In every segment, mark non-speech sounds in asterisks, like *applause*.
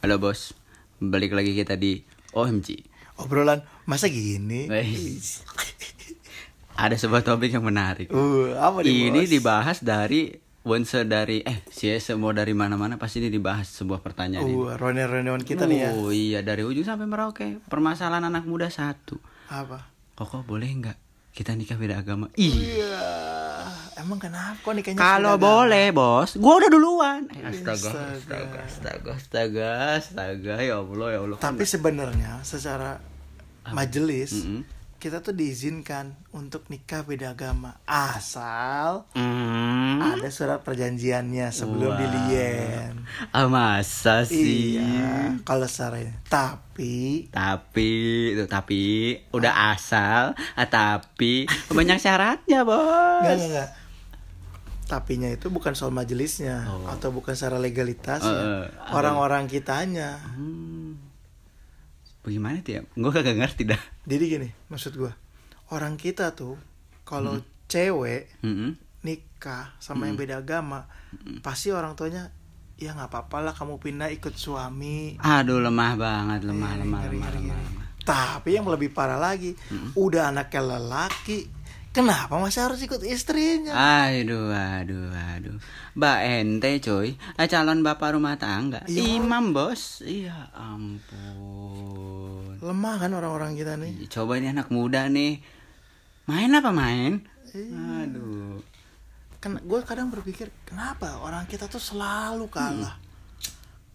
Halo bos, balik lagi kita di OMG. Obrolan masa gini? Ada sebuah topik yang menarik. Uh, apa nih, Ini bos? dibahas dari Wonse dari eh si mau dari mana-mana pasti ini dibahas sebuah pertanyaan ini. Uh, rone-ronean kita nih ya. Oh iya dari ujung sampai Merauke. Permasalahan anak muda satu. Apa? Koko boleh nggak kita nikah beda agama? Ih. Iya. Emang kenapa kok nikahnya Kalau boleh bos, gua udah duluan. Astaga. astaga, astaga, astaga, astaga, ya Allah, ya Allah. Tapi sebenarnya secara majelis Mm-mm. kita tuh diizinkan untuk nikah beda agama asal Hmm. ada surat perjanjiannya sebelum Wah. dilien. Ah, masa sih? Iya, kalau secara ini. Tapi Tapi itu tapi udah asal, ah, tapi banyak syaratnya, Bos. enggak enggak enggak. Tapinya itu bukan soal majelisnya Oh. atau bukan secara legalitasnya. Eh, eh, ada. Orang-orang kitanya. Hmm. Bagaimana tuh ya? Gue kagak ngerti dah. Jadi gini, maksud gua orang kita tuh kalau cewek Mm-mm. nikah sama yang beda agama, pasti orang tuanya ya nggak apa-apa lah kamu pindah ikut suami. Aduh lemah banget, lemah, Eh, lemah, ngeri, lemah, ngeri, lemah, ngeri. lemah. Tapi yang lebih parah lagi, udah anaknya lelaki, kenapa masih harus ikut istrinya? Aduh, aduh, aduh. Mbak ente coy, calon bapak rumah tangga. Iya. Imam bos. Iya ampun. Lemah kan orang-orang kita nih. Ih, Coba ini anak muda nih. Main apa main? Iya. Aduh. Kan gue kadang berpikir kenapa orang kita tuh selalu kalah.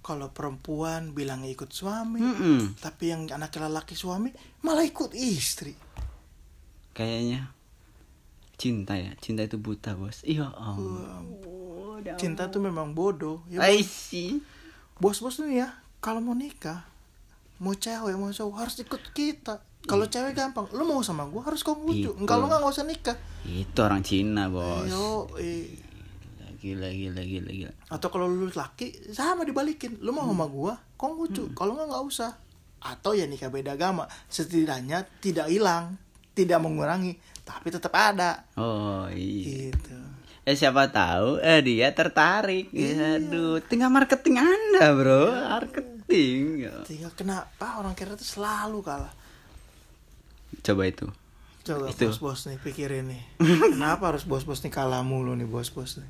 Kalau perempuan bilang ikut suami, Mm-mm. tapi yang anaknya lelaki suami malah ikut istri. Kayaknya cinta ya, cinta itu buta bos. Iya ampun. Cinta tuh memang bodoh. Ya, I see. bos-bos nih ya, kalau mau nikah, mau cewek mau cowok harus ikut kita. Kalau cewek gampang, lu mau sama gua harus kau Itu. ngucu. Kalau nggak nggak usah nikah. Itu orang Cina bos. Ayo, eh. Gila, gila, gila, gila. Atau kalau lu laki sama dibalikin, lu mau sama gua, kau ngucu. Kalau nggak nggak usah. Atau ya nikah beda agama, setidaknya tidak hilang, tidak mengurangi, tapi tetap ada. Oh iya. Gitu. Eh siapa tahu eh dia tertarik. Iya. Aduh, tinggal marketing Anda, Bro. Marketing. Tinggal kenapa orang kira tuh selalu kalah. Coba itu. Coba Itu. bos-bos nih pikirin nih. *laughs* Kenapa harus bos-bos nih kalah mulu nih bos-bos nih?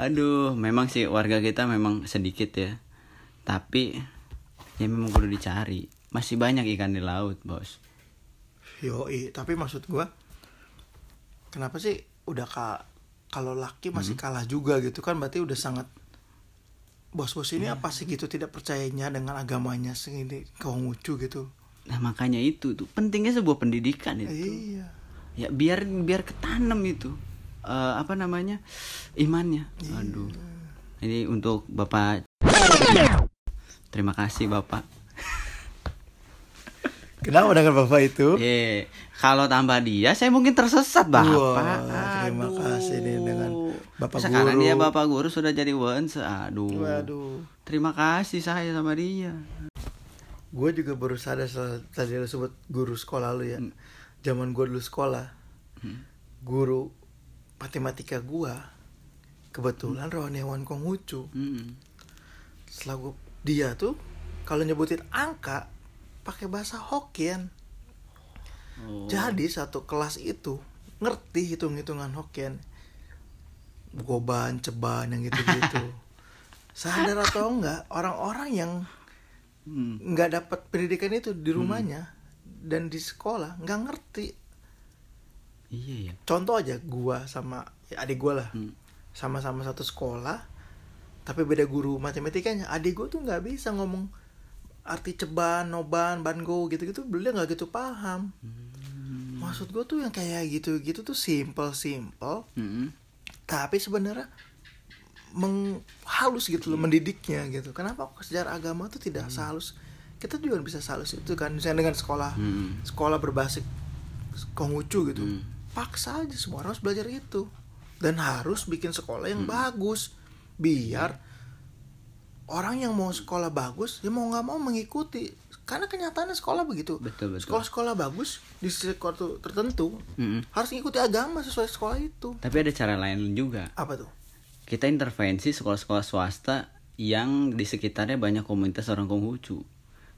Aduh, memang sih warga kita memang sedikit ya. Tapi ya memang kudu dicari. Masih banyak ikan di laut, Bos. Yoi, tapi maksud gua kenapa sih udah ka kalau laki masih kalah juga gitu kan berarti udah sangat bos-bos ini apa sih gitu tidak percayanya dengan agamanya segini Konghucu gitu. Nah, makanya itu tuh pentingnya sebuah pendidikan itu. Iya. Ya biar biar ketanam itu. Eh, apa namanya? imannya. Iya. Aduh. Ini untuk Bapak Terima kasih Bapak. Kenapa dengan Bapak itu? Eh, kalau tambah dia saya mungkin tersesat Bapak. Wah, terima kasih nih dengan Bapak Sekarang Guru. dia Bapak guru sudah jadi once. Aduh. Waduh. Terima kasih saya sama dia. Gue juga baru sadar setelah tadi lu sebut guru sekolah lu ya. Zaman gue dulu sekolah, guru matematika gua kebetulan Ronewan Konghucu. Hmm. Setelah dia tuh kalau nyebutin angka pakai bahasa Hokkien. Oh. Jadi satu kelas itu ngerti hitung-hitungan Hokkien. Goban, ceban yang gitu-gitu. *laughs* Sadar atau enggak, orang-orang yang Hmm. nggak dapat pendidikan itu di rumahnya dan di sekolah nggak ngerti. Iya ya. Contoh aja gua sama ya adik gua lah. Hmm. Sama-sama satu sekolah tapi beda guru matematikanya. Adik gua tuh nggak bisa ngomong arti ceban, noban, bango gitu-gitu beliau nggak gitu paham. Hmm. Maksud gua tuh yang kayak gitu-gitu tuh simple-simple Hmm. tapi sebenarnya menghalus gitu loh mendidiknya gitu kenapa sejarah agama tuh tidak sehalus kita juga bisa sehalus itu kan misalnya dengan sekolah Hmm. sekolah berbasis Konghucu gitu Hmm. paksa aja semua orang harus belajar itu dan harus bikin sekolah yang bagus biar orang yang mau sekolah bagus ya mau nggak mau mengikuti. Karena kenyataannya sekolah begitu. Betul, betul. sekolah-sekolah bagus di sekolah tertentu Mm-mm. harus ngikuti agama sesuai sekolah itu. Tapi ada cara lain juga. apa tuh? Kita intervensi sekolah-sekolah swasta yang di sekitarnya banyak komunitas orang Konghucu.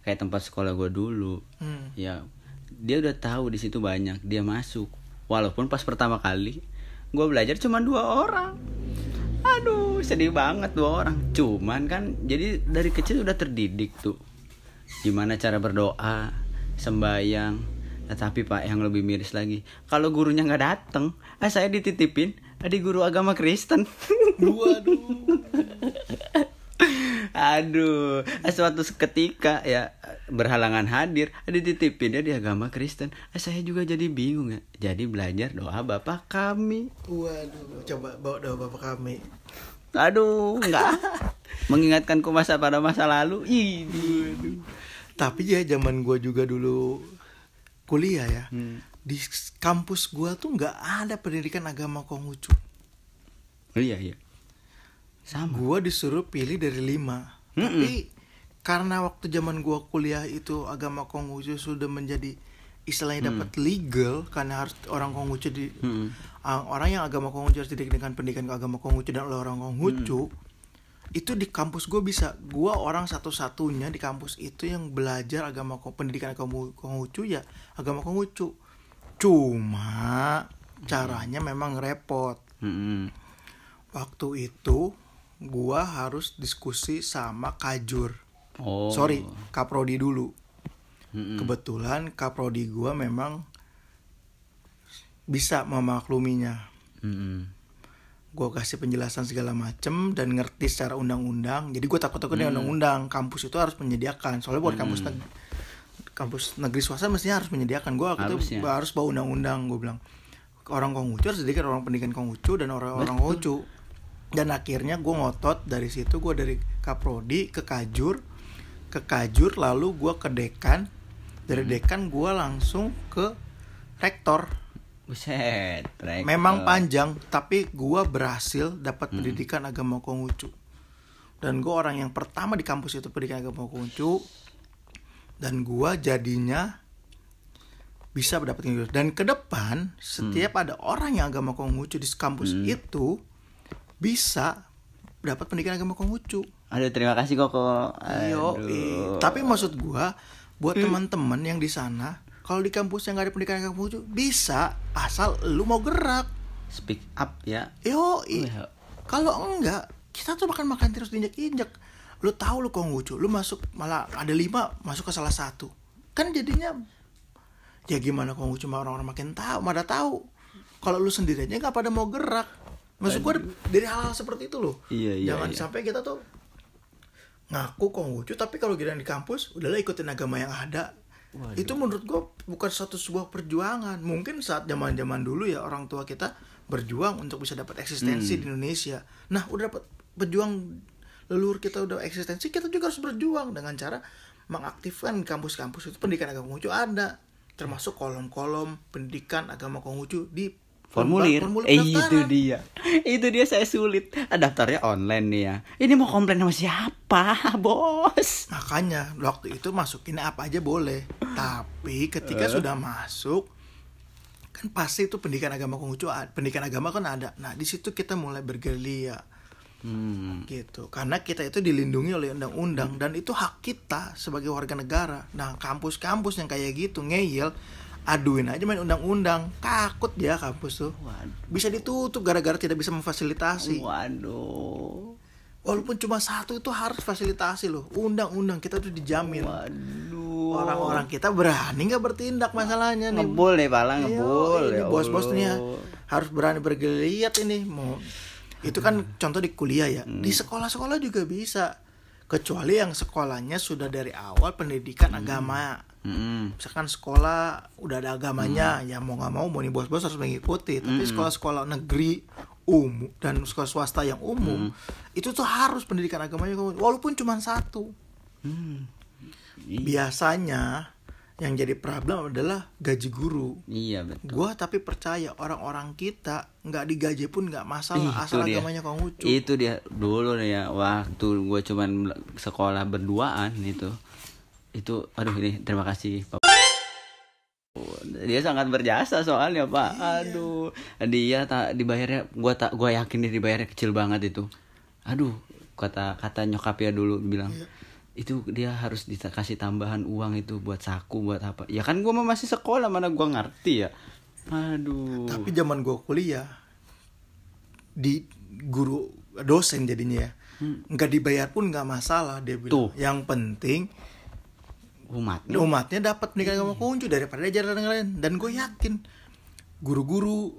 Kayak tempat sekolah gue dulu. Hmm. ya dia udah tahu di situ banyak dia masuk. Walaupun pas pertama kali gue belajar cuma dua orang. Aduh sedih banget dua orang cuman kan jadi dari kecil udah terdidik tuh gimana cara berdoa sembayang tetapi pak yang lebih miris lagi kalau gurunya nggak dateng ah saya dititipin di guru agama Kristen Waduh. Aduh, suatu ketika ya berhalangan hadir, dititipin dia di agama Kristen. Eh, saya juga jadi bingung ya. Jadi belajar doa Bapak kami. Waduh, coba bawa doa bapak kami. Aduh, enggak. Mengingatkanku masa pada masa lalu. Ini. Tapi ya zaman gua juga dulu kuliah ya. Hmm. Di kampus gua tuh nggak ada pendidikan agama Konghucu. Oh, iya, iya. Sama. Gua disuruh pilih dari lima. Mm-mm. Tapi karena waktu zaman gua kuliah itu agama Konghucu sudah menjadi istilahnya dapat legal karena harus orang Konghucu di ah, orang yang agama Konghucu harus dididik dengan pendidikan agama Konghucu dan oleh orang Konghucu itu di kampus gue bisa. Gue orang satu-satunya di kampus itu yang belajar agama pendidikan agama Konghucu ya agama Konghucu. Cuma caranya memang repot. Mm-mm. waktu itu gua harus diskusi sama kajur. Oh. sorry kaprodi dulu Mm-mm. kebetulan kaprodi gua memang bisa memakluminya. Mm-mm. gue kasih penjelasan segala macem dan ngerti secara undang-undang. Jadi gue takut takut dengan undang-undang. Kampus itu harus menyediakan. Soalnya buat kampus neg- kampus negeri swasta mestinya harus menyediakan. Gue waktu itu harus bawa undang-undang gue bilang. Orang Konghucu harus dididik orang pendidikan Konghucu dan orang-orang Konghucu. Dan akhirnya gue ngotot dari situ gue dari kaprodi ke kajur. Ke kajur lalu gue ke dekan dari dekan gue langsung ke rektor Buset, rektor. Memang panjang, tapi gua berhasil dapat pendidikan agama Konghucu. Dan gua orang yang pertama di kampus itu pendidikan agama Konghucu. Dan gua jadinya bisa mendapatkan itu. Dan ke depan setiap ada orang yang agama Konghucu di kampus itu bisa dapat pendidikan agama Konghucu. Aduh, terima kasih Koko. Yo, tapi maksud gua buat teman-teman yang di sana, kalau di kampus yang gak ada pendidikan agama Konghucu bisa asal lu mau gerak. speak up ya. Yo, Iya. kalau enggak, kita tuh makan makan terus diinjek-injek. Lu tahu lu Konghucu, lu masuk malah ada lima masuk ke salah satu. Kan jadinya ya gimana Konghucu mah orang-orang makin tahu, mana tahu. Kalau lu sendiri aja nggak pada mau gerak. Maksud gua dari hal-hal seperti itu loh. Iya, iya, Jangan iya. sampai kita tuh ngaku Konghucu tapi kalau kita di kampus udahlah ikutin agama yang ada. Waduh. Itu menurut gua bukan satu sebuah perjuangan. Mungkin saat zaman-zaman dulu ya orang tua kita berjuang untuk bisa dapat eksistensi Hmm. di Indonesia. Nah, udah dapat berjuang leluhur kita udah eksistensi, kita juga harus berjuang dengan cara mengaktifkan kampus-kampus itu pendidikan agama Konghucu ada. Termasuk kolom-kolom pendidikan agama Konghucu di formulir, formulir eh itu dia itu dia saya sulit Ah, daftarnya online nih ya ini mau komplain sama siapa *laughs* bos Makanya waktu itu masukin apa aja boleh. Tapi ketika sudah masuk kan pasti itu pendidikan agama Konghucu. Pendidikan agama kan ada. Nah, di situ kita mulai bergerilya hmm. gitu. Karena kita itu dilindungi oleh undang-undang dan itu hak kita sebagai warga negara. Nah, kampus-kampus yang kayak gitu ngeyel aduin aja main undang-undang. Takut dia kampus tuh. waduh Bisa ditutup gara-gara tidak bisa memfasilitasi. waduh Walaupun cuma satu itu harus fasilitasi loh. Undang-undang kita tuh dijamin. waduh orang-orang kita berani nggak bertindak masalahnya nih ngebul deh pala Iya, ngebul ini ya bos-bos nih ya Allah. harus berani bergeliat ini mau itu kan Hmm. contoh di kuliah ya di sekolah-sekolah juga bisa kecuali yang sekolahnya sudah dari awal pendidikan agama Mm-mm. misalkan sekolah udah ada agamanya Hmm. ya mau nggak mau mau nih bos-bos harus mengikuti tapi sekolah-sekolah negeri umum dan sekolah swasta yang umum Hmm. itu tuh harus pendidikan agamanya walaupun cuma satu. I- biasanya yang jadi problem adalah gaji guru iya betul gua tapi percaya orang-orang kita nggak digaji pun nggak masalah Ih, asal dia. agamanya Konghucu itu dia dulu nih ya waktu gue cuman sekolah berduaan itu itu aduh ini terima kasih Pak. Dia sangat berjasa soalnya pak. Iya. aduh. Dia tak dibayarnya gua tak gua yakin dia dibayarnya kecil banget itu. Aduh kata kata nyokapnya dulu bilang Iya. itu dia harus dikasih tambahan uang itu buat saku buat apa. Ya kan gua masih sekolah mana gua ngerti ya? Aduh. Tapi zaman gue kuliah di guru dosen jadinya ya. Nggak dibayar pun nggak masalah dia bilang. Tuh. Yang penting umat umatnya dapat pendidikan agama Konghucu daripada diajar yang lain. Dan gue yakin guru-guru,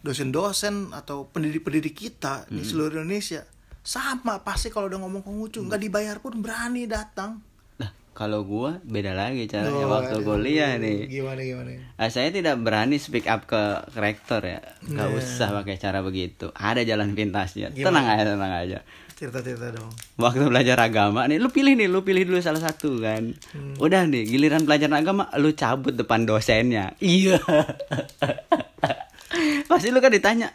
dosen-dosen atau pendidik-pendidik kita di seluruh Indonesia sama pasti kalau udah ngomong Konghucu nggak dibayar pun berani datang. Nah, kalau gua beda lagi caranya Oh, waktu aduh. kuliah nih. Gimana gimana? Ah, saya tidak berani speak up ke rektor ya. Nggak Nah. usah pakai cara begitu. Ada jalan pintasnya. Gimana? Tenang aja, tenang aja. Cerita-cerita dong. Waktu belajar agama nih, lu pilih nih, lu pilih dulu salah satu kan. Hmm. Udah nih, giliran pelajaran agama, lu cabut depan dosennya. Iya. *laughs* Pasti lu kan ditanya,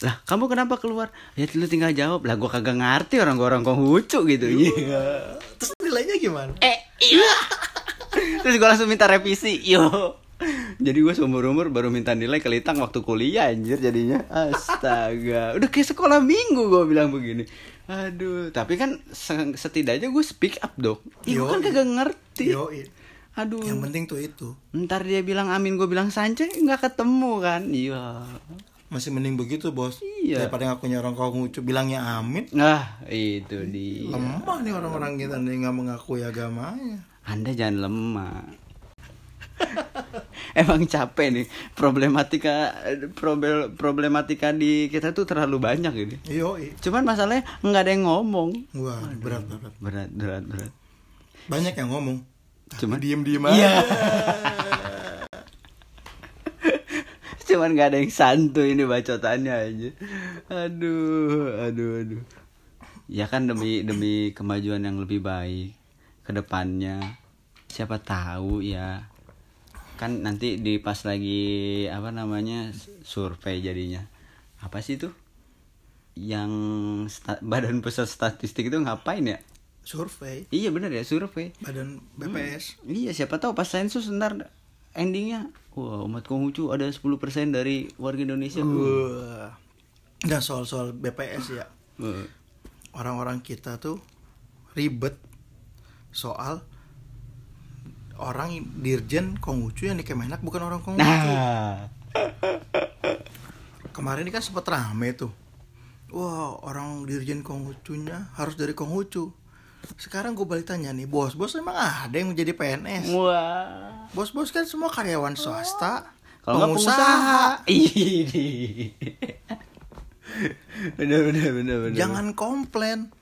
lah kamu kenapa keluar? Ya lu tinggal jawab, lah gua kagak ngerti orang gua orang Konghucu gitu. Iya. Terus nilainya gimana? eh iya terus gue langsung minta revisi yo jadi gue seumur umur baru minta nilai ke Litang waktu kuliah anjir jadinya astaga udah kayak sekolah minggu gue bilang begini aduh tapi kan se- setidaknya gue speak up dong. Gue kan kagak ngerti. Yoi. aduh. Yang penting tuh itu. ntar dia bilang amin. Gue bilang sancai nggak ketemu kan? Iya. Masih mending begitu bos. Iya. Daripada ngakunya orang Konghucu bilangnya amin. Nah itu dia. Lemah nih orang-orang kita nih nggak mengakui agamanya. Anda jangan lemah. *laughs* Emang capek nih problematika proble- problematika di kita tuh terlalu banyak ini. Yoi Cuman masalahnya nggak ada yang ngomong. Wah berat berat Berat berat berat. Banyak yang ngomong Cuma diem-diem Iya. aja *laughs* Cuman nggak ada yang santuy ini bacotannya aja. Aduh, aduh, aduh. Ya kan demi demi kemajuan yang lebih baik ke depannya. Siapa tahu ya. Kan nanti di pas lagi apa namanya survei jadinya. Apa sih itu? Yang Badan Pusat Statistik itu ngapain ya? Survei Iya bener ya survei. Badan BPS Iya siapa tahu pas sensus ntar endingnya wah umat Konghucu ada 10% dari warga Indonesia. Wah. Nah soal-soal BPS ya. Orang-orang kita tuh ribet Soal Orang dirjen Konghucu yang di Kemenak bukan orang Konghucu Nah, *laughs* Kemarin ini kan sempat rame tuh Wah orang dirjen Konghucunya harus dari Konghucu Sekarang gue balik tanya nih Bos-bos emang ada yang menjadi PNS wah. Bos-bos kan semua karyawan swasta Kalau nggak pengusaha. Ih. *laughs* bener bener bener bener. Jangan komplain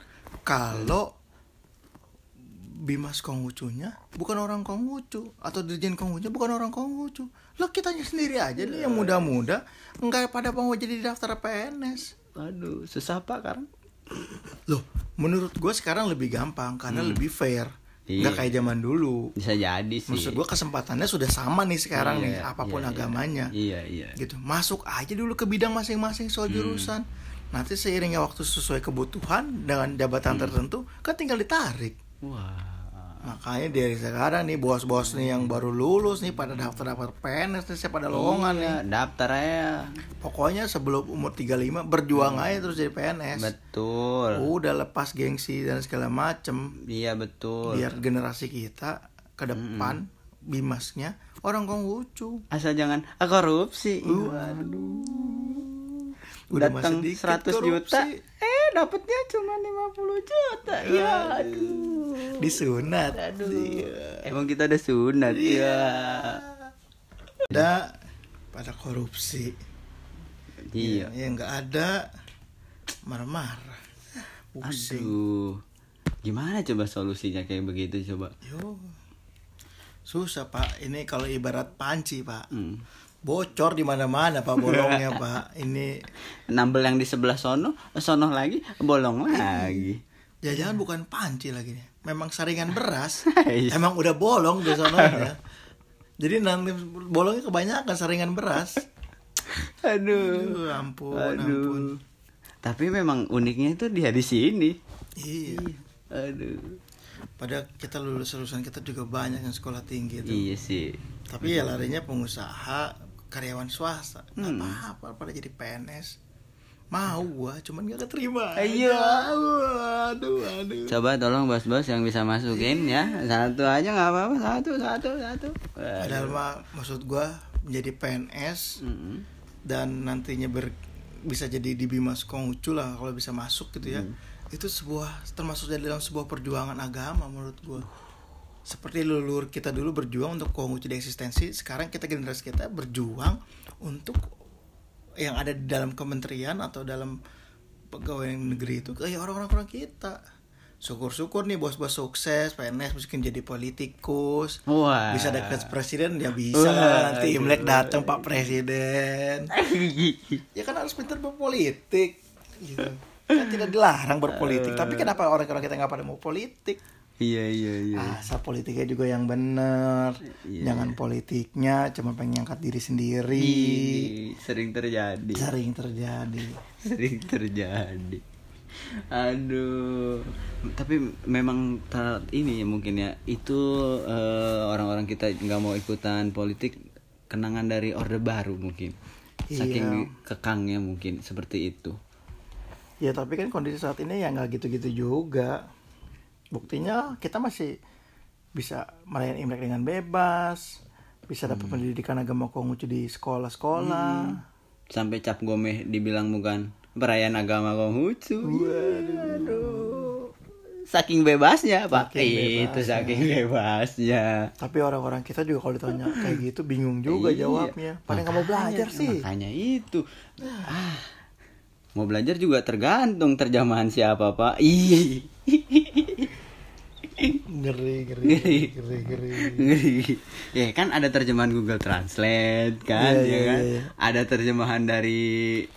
Kalau Bimas Konghucunya bukan orang Konghucu Atau Dirjen Konghucu bukan orang Konghucu. Lo kitanya sendiri aja nih yang muda-muda Enggak pada mau jadi daftar PNS Aduh, susah pak kan? Loh menurut gue sekarang lebih gampang Karena lebih fair. Iya. Nggak kayak zaman dulu. Bisa jadi sih. Maksud gue kesempatannya sudah sama nih sekarang nih Iya, Apa pun iya, iya. agamanya. Iya iya. gitu. Masuk aja dulu ke bidang masing-masing soal jurusan. Nanti seiringnya waktu sesuai kebutuhan dengan jabatan tertentu kan tinggal ditarik Wah. makanya dari sekarang nih bos-bos nih yang baru lulus nih pada daftar daftar PNS nih saya pada lowongan nih Iya, daftar aja. pokoknya sebelum umur 35 berjuang aja terus jadi PNS Betul. udah lepas gengsi dan segala macem Iya betul. biar generasi kita ke depan bimasnya orang Konghucu Asal jangan ah, korupsi. Waduh. Udah mah datang sedikit 100 juta, korupsi. eh dapatnya cuma 50 juta. Ya, aduh. Disunat Aduh. Iya. Emang kita ada sunat ya. ada pada korupsi Iya. yang nggak ada marah-marah Aduh. Gimana coba solusinya kayak begitu coba? yo susah pak ini kalau ibarat panci pak Hmm. bocor di mana-mana pak bolongnya *laughs* pak ini Nambel yang di sebelah sono, sono lagi, bolong lagi. jajan bukan panci lagi nih memang saringan beras *laughs* Iya. emang udah bolong di sononya jadi nanti bolongnya kebanyakan saringan beras Aduh. Aduh, ampun ampun Aduh. Tapi memang uniknya itu dia di sini. iya Aduh. pada kita lulus lulusan kita juga banyak yang sekolah tinggi tuh Iya sih. tapi ya larinya pengusaha karyawan swasta nggak Hmm. apa-apa pada jadi PNS mau gua cuman gak keterima Iya. aja. aduh aduh Coba tolong bos-bos yang bisa masukin ya Satu aja nggak apa-apa Satu, satu, satu padahal mah maksud gua menjadi PNS Mm-mm. dan nantinya ber bisa jadi di Bimas Konghucu lah kalau bisa masuk gitu ya Hmm. itu sebuah termasuk dari dalam sebuah perjuangan agama menurut gua seperti leluhur kita dulu berjuang untuk Konghucu di eksistensi sekarang kita generasi kita berjuang untuk yang ada di dalam kementerian atau dalam pegawai negeri itu kayak orang-orang orang kita. Syukur-syukur nih bos-bos sukses PNS mungkin jadi politikus. Wah. Bisa dekat presiden ya bisa. Wah, nanti aduh. Imlek datang Pak Presiden. *laughs* Ya kan harus pintar berpolitik. Gitu. Kan tidak dilarang berpolitik. Tapi kenapa orang-orang kita nggak pada mau politik Iya iya iya. Asal politiknya juga yang bener. Iya. jangan politiknya cuma pengen ngangkat diri sendiri. Sering terjadi. Sering terjadi. *laughs* Sering terjadi. Aduh. Tapi memang ter- ini ya mungkin ya Itu eh, orang-orang kita nggak mau ikutan politik Kenangan dari Orde Baru mungkin. Saking Iya. kekangnya mungkin Seperti itu. Ya tapi kan kondisi saat ini ya nggak gitu-gitu juga buktinya kita masih bisa merayakan Imlek dengan bebas bisa dapat pendidikan agama Konghucu di sekolah-sekolah Sampai cap gomeh dibilang bukan Perayaan agama Konghucu Waduh Saking bebasnya pak Saking Itu saking bebasnya Tapi orang-orang kita juga kalau ditanya kayak gitu bingung juga Iya. jawabnya. Pada nggak mau belajar sih. Makanya itu. Ah. Mau belajar juga tergantung terjemahan siapa, Pak. Ih. Ngeri, ngeri, Ngeri. ngeri, ngeri. Ngeri. ya kan ada terjemahan Google Translate kan, Iya, ya iya, kan? iya. Ada terjemahan dari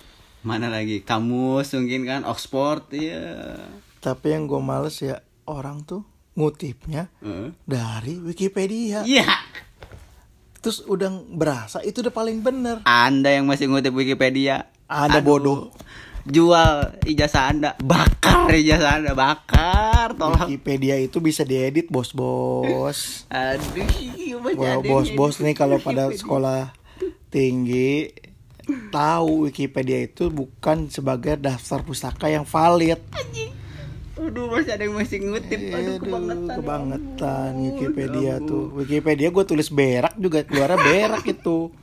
mana lagi? Kamus mungkin kan Oxford, iya. Tapi yang gue males ya orang tuh ngutipnya Heeh. dari Wikipedia. Iya. Terus udah berasa itu udah paling bener. Anda yang masih ngutip Wikipedia, Anda aduh, bodoh. Jual ijazah Anda, bakar ijazah Anda, bakar, tolong. Wikipedia itu bisa diedit bos-bos. Aduh, jadi bos-bos nih kalau pada sekolah tinggi tahu Wikipedia itu bukan sebagai daftar pustaka yang valid. Aduh, masih ada yang masih ngutip. Aduh, kebangetan. kebangetan Ya Wikipedia ampun. tuh. Wikipedia gue tulis berak juga keluarnya berak itu.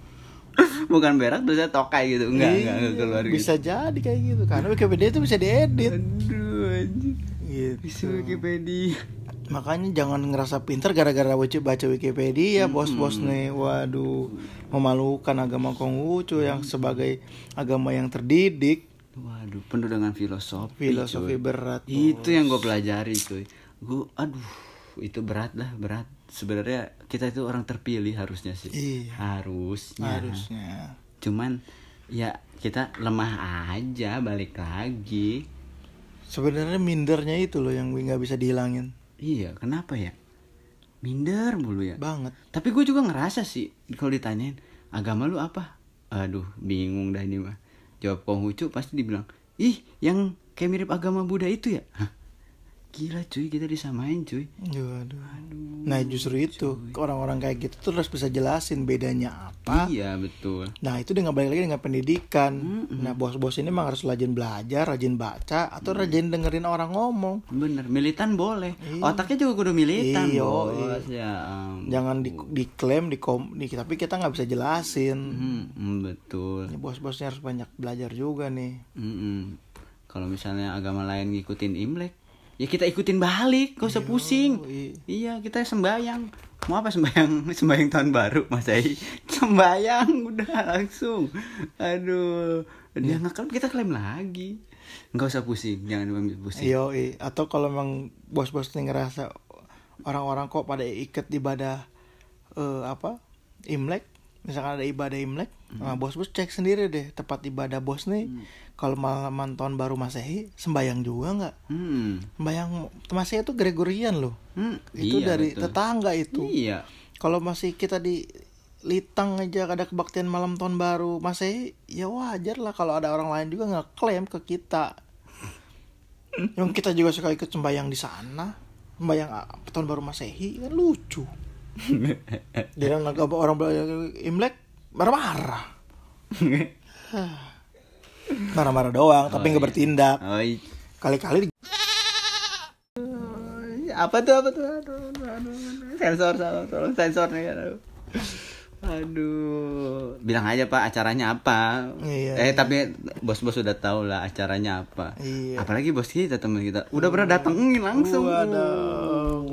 *laughs* Bukan berak, tulisnya tokai gitu. Enggak, enggak, enggak Iya, keluar Bisa gitu. jadi kayak gitu karena Wikipedia itu bisa diedit. Aduh, anjir. Gitu. Bisa Wikipedia. Makanya jangan ngerasa pinter gara-gara baca baca Wikipedia, bos-bos nih. Waduh, memalukan agama Konghucu yang sebagai agama yang terdidik, Waduh, penuh dengan filosofi. filosofi cuy. berat. Itu yang gue pelajari, cuy. Gue, aduh, itu berat lah, berat. Sebenarnya kita itu orang terpilih harusnya sih. Iya. Harusnya. harusnya. Cuman ya kita lemah aja balik lagi. Sebenarnya mindernya itu loh yang nggak bisa dihilangin. Iya, kenapa ya? Minder mulu ya. Banget. Tapi gue juga ngerasa sih kalau ditanyain agama lu apa? Aduh, bingung dah ini mah. Jawab Konghucu pasti dibilang, "Ih, yang kayak mirip agama Buddha itu ya?" Hah? Gila cuy, kita disamain cuy. Waduh. Nah justru itu orang-orang kayak gitu tuh harus bisa jelasin bedanya apa. Iya, betul. Nah itu dengan balik lagi dengan pendidikan. Nah bos-bos ini memang harus rajin belajar, rajin baca, atau rajin dengerin orang ngomong. Bener, militan boleh. Iya. Otaknya juga kudu militan, Iya, bos. Ya, ampun. Jangan di, diklaim, dikom, di, tapi kita nggak bisa jelasin. Hmm, hmm, betul. Ini bos-bosnya harus banyak belajar juga nih. Mm-mm. Kalau misalnya agama lain ngikutin Imlek, ya kita ikutin balik, gak usah pusing. i- Iya, kita sembayang. Mau apa sembayang? *laughs* Sembayang tahun baru, Mas Ai. Sembayang udah langsung. Aduh, dia nggak klaim, kita klaim lagi. Nggak usah pusing, jangan ambil pusing. Yo, atau kalau memang bos-bos ini ngerasa orang-orang kok pada ikut ibadah eh, apa Imlek, misalkan ada ibadah Imlek, nah bos-bos cek sendiri deh tempat ibadah bos nih. Kalau malaman tahun baru Masehi, sembayang juga nggak? Hmm. Sembayang Masehi itu Gregorian loh. Hmm, Itu iya, dari betul. tetangga itu. Iya. Kalau masih kita di Litang aja ada kebaktian malam tahun baru Masehi, ya wajar lah kalau ada orang lain juga nggak klaim ke kita. *laughs* Yang kita juga suka ikut sembayang di sana, sembayang ah, tahun baru Masehi kan lucu. Dia nggak orang belajar Imlek marah-marah. marah-marah doang tapi Oh, nggak iya. bertindak Oh, i- kali-kali di- apa tuh apa tuh aduh, aduh, aduh, aduh. sensor tolong, sensor nih aduh. aduh bilang aja pak acaranya apa Iya, eh iya. tapi bos-bos sudah tahu lah acaranya apa Iya. apalagi bos kita teman kita udah pernah datengin langsung Waduh.